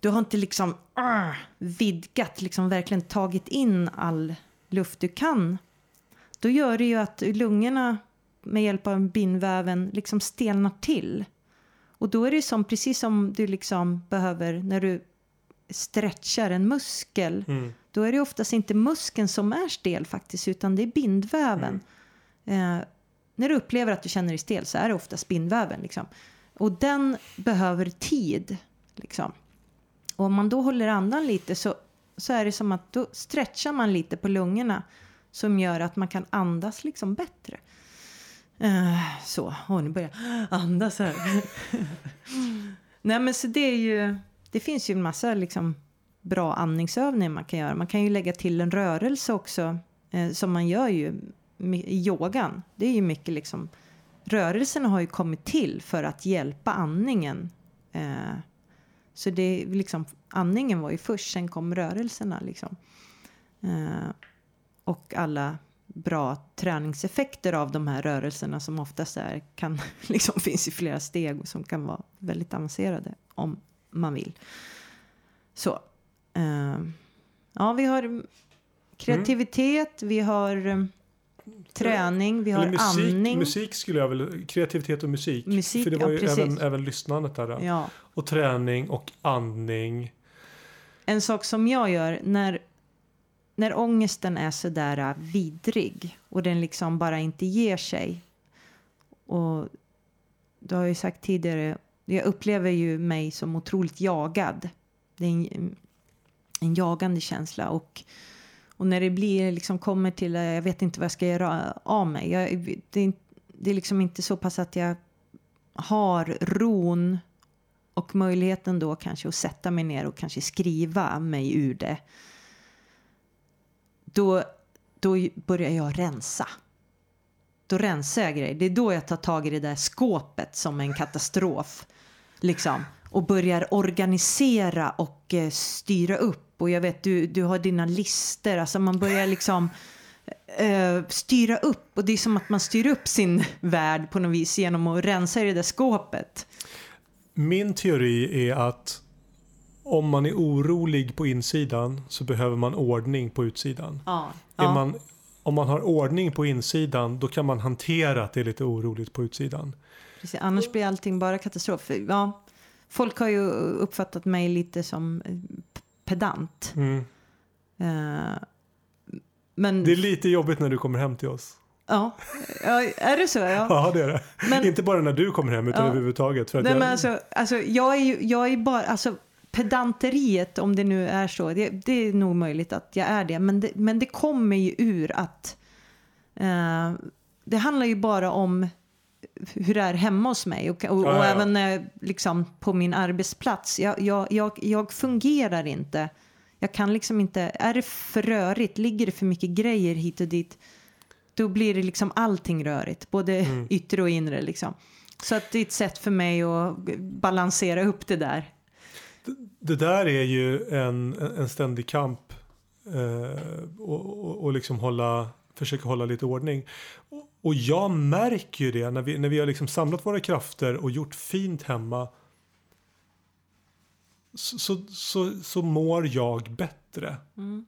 [SPEAKER 1] du har inte liksom uh, vidgat, liksom verkligen tagit in all luft du kan. Då gör det ju att lungorna med hjälp av bindväven liksom stelnar till. Och då är det som precis som du liksom behöver när du stretchar en muskel.
[SPEAKER 2] Mm.
[SPEAKER 1] Då är det oftast inte muskeln som är stel faktiskt utan det är bindväven. Eh, när du upplever att du känner dig stel så är det ofta spinväven. Liksom. Och den behöver tid. Liksom. Och om man då håller andan lite så, så är det som att då stretchar man lite på lungorna som gör att man kan andas liksom bättre. Uh, så, och nu börjar jag andas här. Nej men så det är ju, det finns ju en massa liksom bra andningsövningar man kan göra. Man kan ju lägga till en rörelse också eh, som man gör ju i yogan. Det är ju mycket liksom, rörelserna har ju kommit till för att hjälpa andningen. Eh, så det liksom, andningen var ju först, sen kom rörelserna liksom. Eh, och alla bra träningseffekter av de här rörelserna som oftast är, kan, liksom finns i flera steg och som kan vara väldigt avancerade om man vill. Så. Uh, ja, vi har kreativitet, mm. vi har träning, vi har musik, andning.
[SPEAKER 2] Musik skulle jag väl, kreativitet och musik. musik För det var ja, ju även, även lyssnandet där. Ja. Och träning och andning.
[SPEAKER 1] En sak som jag gör när när ångesten är så där äh, vidrig och den liksom bara inte ger sig. Och du har ju sagt tidigare, jag upplever ju mig som otroligt jagad. Det är en, en jagande känsla och, och när det blir liksom kommer till, eh, jag vet inte vad jag ska göra av mig. Jag, det, det är liksom inte så pass att jag har ron och möjligheten då kanske att sätta mig ner och kanske skriva mig ur det då, då börjar jag rensa. Då rensar jag grejer. Det är då jag tar tag i det där skåpet som en katastrof. Liksom. Och börjar organisera och eh, styra upp. Och jag vet, du, du har dina lister. Alltså man börjar liksom eh, styra upp. Och det är som att man styr upp sin värld på något vis genom att rensa i det där skåpet.
[SPEAKER 2] Min teori är att om man är orolig på insidan så behöver man ordning på utsidan.
[SPEAKER 1] Ja,
[SPEAKER 2] ja. Man, om man har ordning på insidan då kan man hantera att det är lite oroligt på utsidan.
[SPEAKER 1] Precis, annars blir allting bara katastrof. Ja, folk har ju uppfattat mig lite som eh, pedant.
[SPEAKER 2] Mm.
[SPEAKER 1] Uh, men...
[SPEAKER 2] Det är lite jobbigt när du kommer hem till oss.
[SPEAKER 1] Ja, ja är det så? Ja,
[SPEAKER 2] ja det är det. Men, Inte bara när du kommer hem utan ja. överhuvudtaget. För
[SPEAKER 1] Nej,
[SPEAKER 2] jag...
[SPEAKER 1] men alltså, alltså, jag, är ju, jag är bara, alltså, pedanteriet, om det nu är så, det, det, är nog möjligt att jag är det. Men det, men det kommer ju ur att eh, det handlar ju bara om hur det är hemma hos mig och, och, och ja, ja. även eh, liksom på min arbetsplats. Jag, jag, jag, jag, fungerar inte. Jag kan liksom inte, är det för rörigt, ligger det för mycket grejer hit och dit, då blir det liksom allting rörigt, både mm. yttre och inre liksom. Så att det är ett sätt för mig att balansera upp det där
[SPEAKER 2] det där är ju en, en ständig kamp eh, och, och, och, liksom hålla, försöka hålla lite ordning. Och, jag märker ju det när vi, när vi har liksom samlat våra krafter och gjort fint hemma. Så, så, så, så mår jag bättre.
[SPEAKER 1] Mm.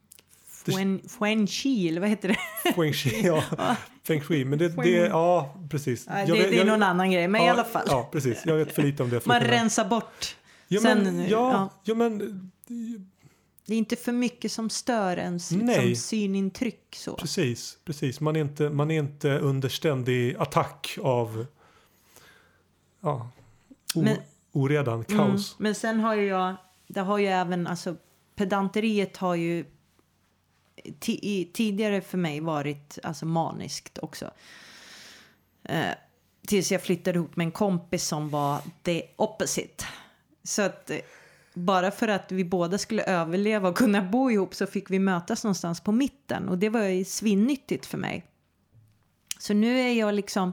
[SPEAKER 1] Fuen Chi, eller vad heter det?
[SPEAKER 2] Shui, ja. Feng Shui, men det, det ja precis.
[SPEAKER 1] Ja, det, vet, det, är någon annan grej, men
[SPEAKER 2] ja,
[SPEAKER 1] i alla fall.
[SPEAKER 2] Ja, precis. Jag vet för lite om det.
[SPEAKER 1] Man rensar bort
[SPEAKER 2] Ja, Sen, men, ja, ja. ja, men...
[SPEAKER 1] Det är inte för mycket som stör ens liksom, synintryck. Så.
[SPEAKER 2] Precis, precis. Man är, inte, man är inte under ständig attack av ja, o, men, oredan, mm, kaos.
[SPEAKER 1] Mm, men sen har ju jag, det har ju även, alltså pedanteriet har ju tidigare för mig varit alltså maniskt också. Eh, tills jag flyttade ihop med en kompis som var the opposite. Så att eh, bara för att vi båda skulle överleva och kunna bo ihop så fick vi mötas någonstans på mitten och det var ju svinnyttigt för mig. Så nu är jag liksom,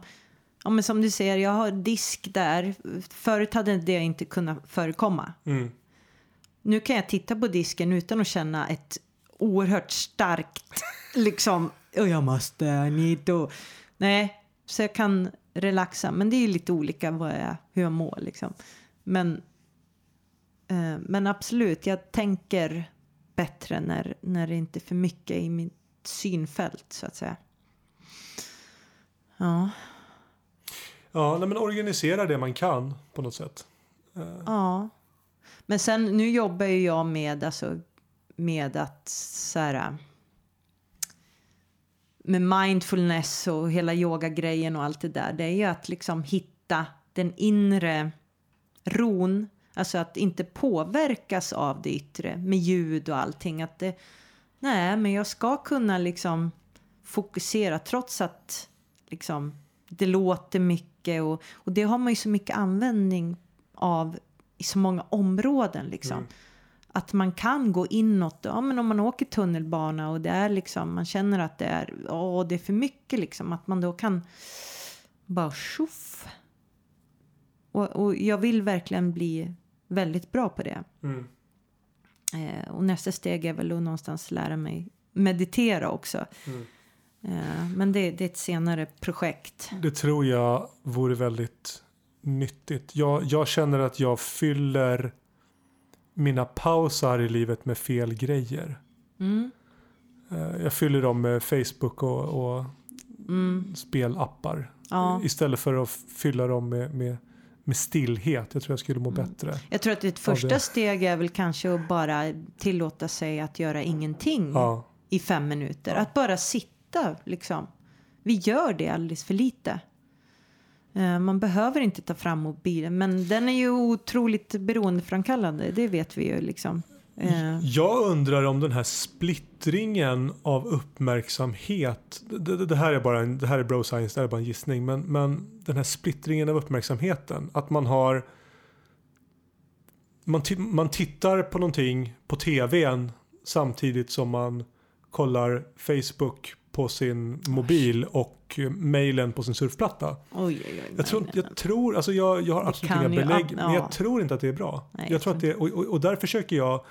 [SPEAKER 1] ja men som du säger, jag har disk där. Förut hade det inte kunnat förekomma.
[SPEAKER 2] Mm.
[SPEAKER 1] Nu kan jag titta på disken utan att känna ett oerhört starkt liksom, och jag måste, I need to. Nej, så jag kan relaxa. Men det är lite olika vad jag, hur jag mår liksom. Men men absolut, jag tänker bättre när, när det inte är för mycket i mitt synfält så att säga. Ja.
[SPEAKER 2] Ja, men organisera det man kan på något sätt.
[SPEAKER 1] Eh. Ja. Men sen nu jobbar ju jag med, alltså, med att så här, med mindfulness och hela yogagrejen och allt det där. Det är ju att liksom hitta den inre ron. Alltså att inte påverkas av det yttre med ljud och allting. Att det, nej, men jag ska kunna liksom fokusera trots att liksom, det låter mycket. Och, och det har man ju så mycket användning av i så många områden. Liksom.
[SPEAKER 2] Mm.
[SPEAKER 1] Att man kan gå inåt. Ja, men om man åker tunnelbana och det är liksom, man känner att det är, åh, det är för mycket liksom. Att man då kan bara tjoff. Och, och jag vill verkligen bli väldigt bra på det.
[SPEAKER 2] Mm.
[SPEAKER 1] Eh, och nästa steg är väl att någonstans lära mig meditera också.
[SPEAKER 2] Mm.
[SPEAKER 1] Eh, men det, det är ett senare projekt.
[SPEAKER 2] Det tror jag vore väldigt nyttigt. Jag, jag känner att jag fyller mina pausar i livet med fel grejer.
[SPEAKER 1] Mm.
[SPEAKER 2] Eh, Jag fyller dem med Facebook och, och
[SPEAKER 1] Mm.
[SPEAKER 2] spelappar.
[SPEAKER 1] Ja.
[SPEAKER 2] Istället för att fylla dem med, med, med stillhet. Jag tror jag skulle må
[SPEAKER 1] Mm.
[SPEAKER 2] bättre.
[SPEAKER 1] Jag tror att ett första steg är väl kanske att bara tillåta sig att göra ingenting
[SPEAKER 2] Ja,
[SPEAKER 1] i fem minuter.
[SPEAKER 2] Ja.
[SPEAKER 1] Att bara sitta liksom. Vi gör det alldeles för lite. Eh, Man behöver inte ta fram mobilen, men den är ju otroligt beroendeframkallande. Det vet vi ju liksom.
[SPEAKER 2] Jag undrar om den här splittringen av uppmärksamhet. Det, det, här är bara en, det här är bro science, det här är bara en gissning. Men, men den här splittringen av uppmärksamheten. Att man har man, man tittar på någonting på tvn samtidigt som man kollar Facebook på sin mobil och mailen på sin surfplatta.
[SPEAKER 1] Oj, oj, oj.
[SPEAKER 2] Jag tror,
[SPEAKER 1] nej, nej,
[SPEAKER 2] jag tror alltså jag, jag har absolut inga
[SPEAKER 1] ju-
[SPEAKER 2] belägg,
[SPEAKER 1] ja.
[SPEAKER 2] men jag tror inte att det är bra. Jag tror att det, och, och, och där försöker jag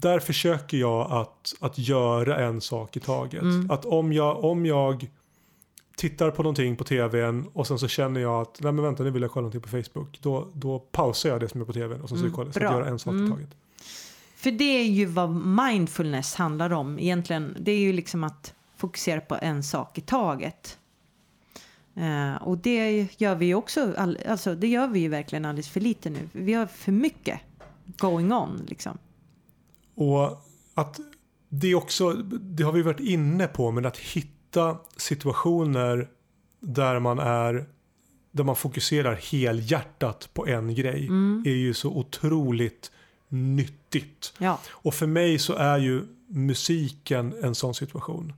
[SPEAKER 2] där försöker jag att, att göra en sak i taget.
[SPEAKER 1] Mm.
[SPEAKER 2] Att om jag, om jag tittar på någonting på tvn och sen så känner jag att nej men vänta nu vill jag kolla någonting på Facebook. Då, då pausar jag det som är på tvn och sen så,
[SPEAKER 1] Mm,
[SPEAKER 2] kollar, så jag gör en sak
[SPEAKER 1] Mm.
[SPEAKER 2] i taget.
[SPEAKER 1] För det är ju vad mindfulness handlar om egentligen. Det är ju liksom att fokusera på en sak i taget. Eh, och det gör vi ju också, all, alltså det gör vi ju verkligen alldeles för lite nu. Vi har för mycket going on liksom.
[SPEAKER 2] Och att det också, det har vi varit inne på, men att hitta situationer där man är där man fokuserar helhjärtat på en grej
[SPEAKER 1] Mm.
[SPEAKER 2] är ju så otroligt nyttigt.
[SPEAKER 1] Ja,
[SPEAKER 2] Och för mig så är ju musiken en sån situation.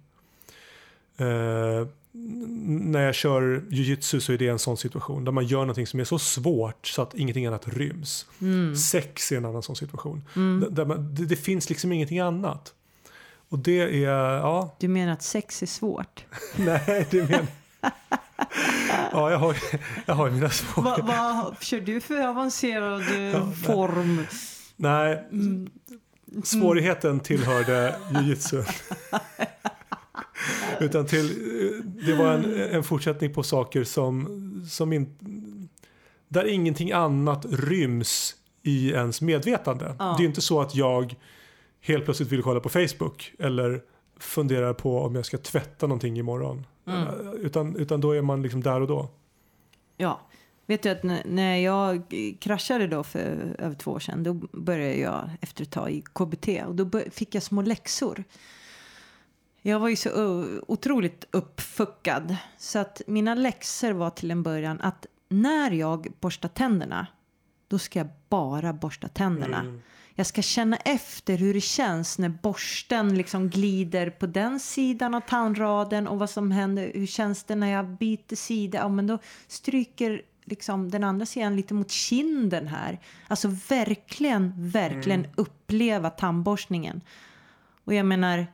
[SPEAKER 2] Eh, när jag kör jujitsu så är det en sån situation där man gör någonting som är så svårt så att ingenting annat ryms.
[SPEAKER 1] mm.
[SPEAKER 2] Sex är en annan sån situation.
[SPEAKER 1] Mm.
[SPEAKER 2] Där- man, det, det finns liksom ingenting annat. Och det är, ja,
[SPEAKER 1] Du menar att sex är svårt?
[SPEAKER 2] nej det menar Ja, jag har, jag har mina
[SPEAKER 1] Vad
[SPEAKER 2] svårigheter.
[SPEAKER 1] vad kör du för avancerad eh,
[SPEAKER 2] Ja,
[SPEAKER 1] form?
[SPEAKER 2] Nej,
[SPEAKER 1] Mm.
[SPEAKER 2] svårigheten tillhörde jujutsu. Utan till, det var en, en fortsättning på saker som, som in, där ingenting annat ryms i ens medvetande.
[SPEAKER 1] Ja.
[SPEAKER 2] Det är inte så att jag helt plötsligt vill kolla på Facebook eller funderar på om jag ska tvätta någonting imorgon.
[SPEAKER 1] Mm.
[SPEAKER 2] Utan, utan då är man liksom där och då.
[SPEAKER 1] Ja, vet du att när- jag kraschade då för över två år sedan då började jag efter ett tag i KBT och då fick jag små läxor. Jag var ju så otroligt uppfuckad så att mina läxor var till en början att när jag borstar tänderna då ska jag bara borsta tänderna.
[SPEAKER 2] Mm.
[SPEAKER 1] Jag ska känna efter hur det känns när borsten liksom glider på den sidan av tandraden och vad som händer. Hur känns det när jag byter sida? Ja, men då stryker liksom den andra sidan lite mot kinden här. Alltså verkligen, verkligen uppleva tandborstningen. Och jag menar,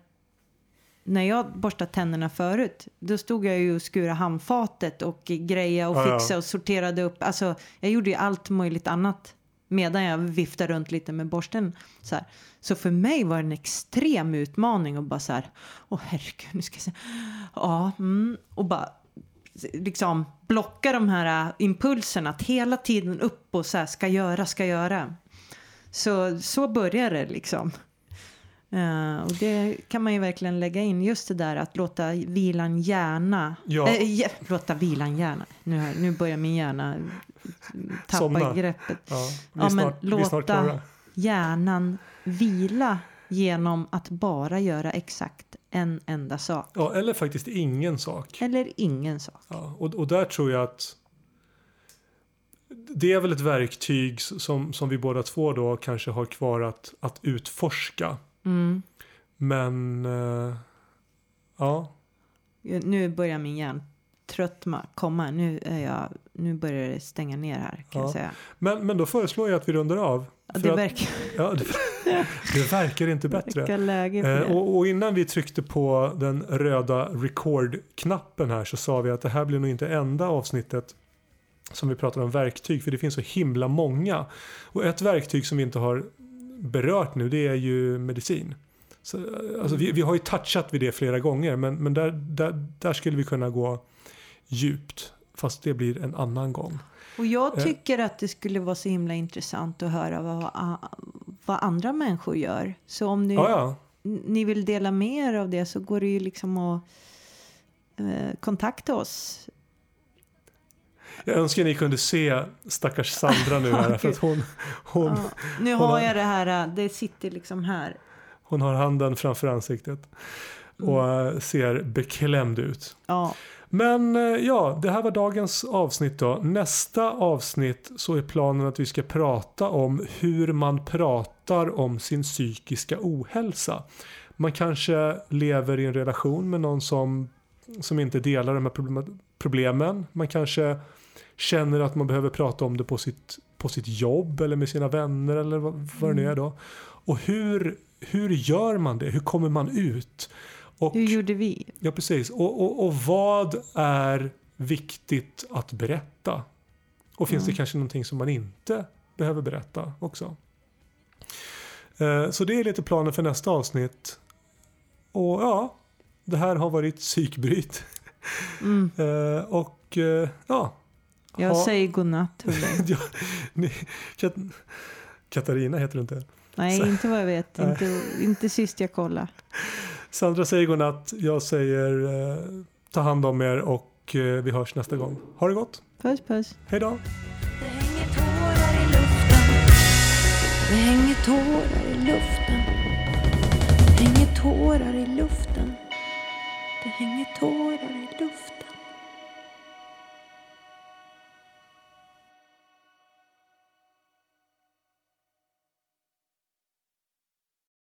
[SPEAKER 1] när jag borstade tänderna förut, då stod jag ju och skurade handfatet och greja och
[SPEAKER 2] Ja,
[SPEAKER 1] fixade och sorterade upp. Alltså, jag gjorde ju allt möjligt annat medan jag viftade runt lite med borsten. Så, här. så för mig var det en extrem utmaning att bara så här, åh herregud, nu ska jag se. Ja, mm, och bara liksom blocka de här äh, impulserna att hela tiden upp och så här, ska göra, ska göra. Så, så börjar det liksom. Eh, och det kan man ju verkligen lägga in just det där att låta vilan gärna.
[SPEAKER 2] Ja.
[SPEAKER 1] Ja, låta vilan gärna. Nu, har- nu börjar min hjärna tappa
[SPEAKER 2] Somna.
[SPEAKER 1] greppet.
[SPEAKER 2] Ja,
[SPEAKER 1] Ja, men
[SPEAKER 2] snart,
[SPEAKER 1] låta-. Hjärnan vila genom att bara göra exakt en enda sak.
[SPEAKER 2] Ja, eller faktiskt ingen sak.
[SPEAKER 1] Eller ingen sak.
[SPEAKER 2] Ja, och, och där tror jag att det är väl ett verktyg som, som vi båda två då kanske har kvar att, att utforska.
[SPEAKER 1] Mm.
[SPEAKER 2] Men eh, ja,
[SPEAKER 1] Nu börjar min hjärntröttma komma. Nu, är jag, nu börjar det stänga ner här kan
[SPEAKER 2] Ja.
[SPEAKER 1] jag säga.
[SPEAKER 2] men, men då föreslår jag att vi rundar av.
[SPEAKER 1] Ja, det
[SPEAKER 2] att-
[SPEAKER 1] verkar,
[SPEAKER 2] Ja, det, det verkar inte bättre.
[SPEAKER 1] verkar
[SPEAKER 2] Eh, och, och innan vi tryckte på den röda record-knappen här så sa vi att det här blir nog inte enda avsnittet som vi pratar om verktyg för det finns så himla många. Och ett verktyg som vi inte har berört nu det är ju medicin. Så, alltså vi, vi har ju touchat vid det flera gånger men, men där, där, där skulle vi kunna gå djupt. Fast det blir en annan gång.
[SPEAKER 1] Och jag
[SPEAKER 2] eh.
[SPEAKER 1] tycker att det skulle vara så himla intressant att höra vad, vad andra människor gör. Så om ni,
[SPEAKER 2] Ja, ja.
[SPEAKER 1] ni vill dela med er av det så går det ju liksom att eh, kontakta oss.
[SPEAKER 2] Jag önskar ni kunde se stackars Sandra nu här för att hon, hon,
[SPEAKER 1] Ja, nu
[SPEAKER 2] hon
[SPEAKER 1] har
[SPEAKER 2] har-
[SPEAKER 1] jag det här, eh, det sitter liksom här.
[SPEAKER 2] hon har handen framför ansiktet. Och eh, ser beklämd ut.
[SPEAKER 1] Ja,
[SPEAKER 2] Men eh, ja, det här var dagens avsnitt då. Nästa avsnitt så är planen att vi ska prata om hur man pratar om sin psykiska ohälsa. Man kanske lever i en relation med någon som, som inte delar de här problem- problemen. Man kanske känner att man behöver prata om det på sitt, på sitt jobb eller med sina vänner eller vad, vad det nu är då. Och hur, hur gör man det? Hur kommer man ut? Och,
[SPEAKER 1] hur gjorde vi?
[SPEAKER 2] Ja, precis. Och, och, och vad är viktigt att berätta? Och finns det
[SPEAKER 1] Mm.
[SPEAKER 2] kanske någonting som man inte behöver berätta också? Eh, Så det är lite planen för nästa avsnitt. Och ja, det här har varit psykbryt.
[SPEAKER 1] Mm.
[SPEAKER 2] Eh, Och eh, ja,
[SPEAKER 1] Jag
[SPEAKER 2] Ha-
[SPEAKER 1] säger godnatt. hörni.
[SPEAKER 2] ja ni, Kat Katarina heter du inte.
[SPEAKER 1] Nej,
[SPEAKER 2] Så-
[SPEAKER 1] inte vad jag vet.
[SPEAKER 2] Nej.
[SPEAKER 1] Inte, inte sist jag kollade.
[SPEAKER 2] Sandra säger godnatt. Jag säger eh, ta hand om er och eh, vi hörs nästa gång. Ha det gott.
[SPEAKER 1] Puss puss.
[SPEAKER 2] Hej då.
[SPEAKER 3] Det hänger tårar i luften. Det hänger tårar i luften. Det hänger tårar i luften. Det hänger tårar i luften.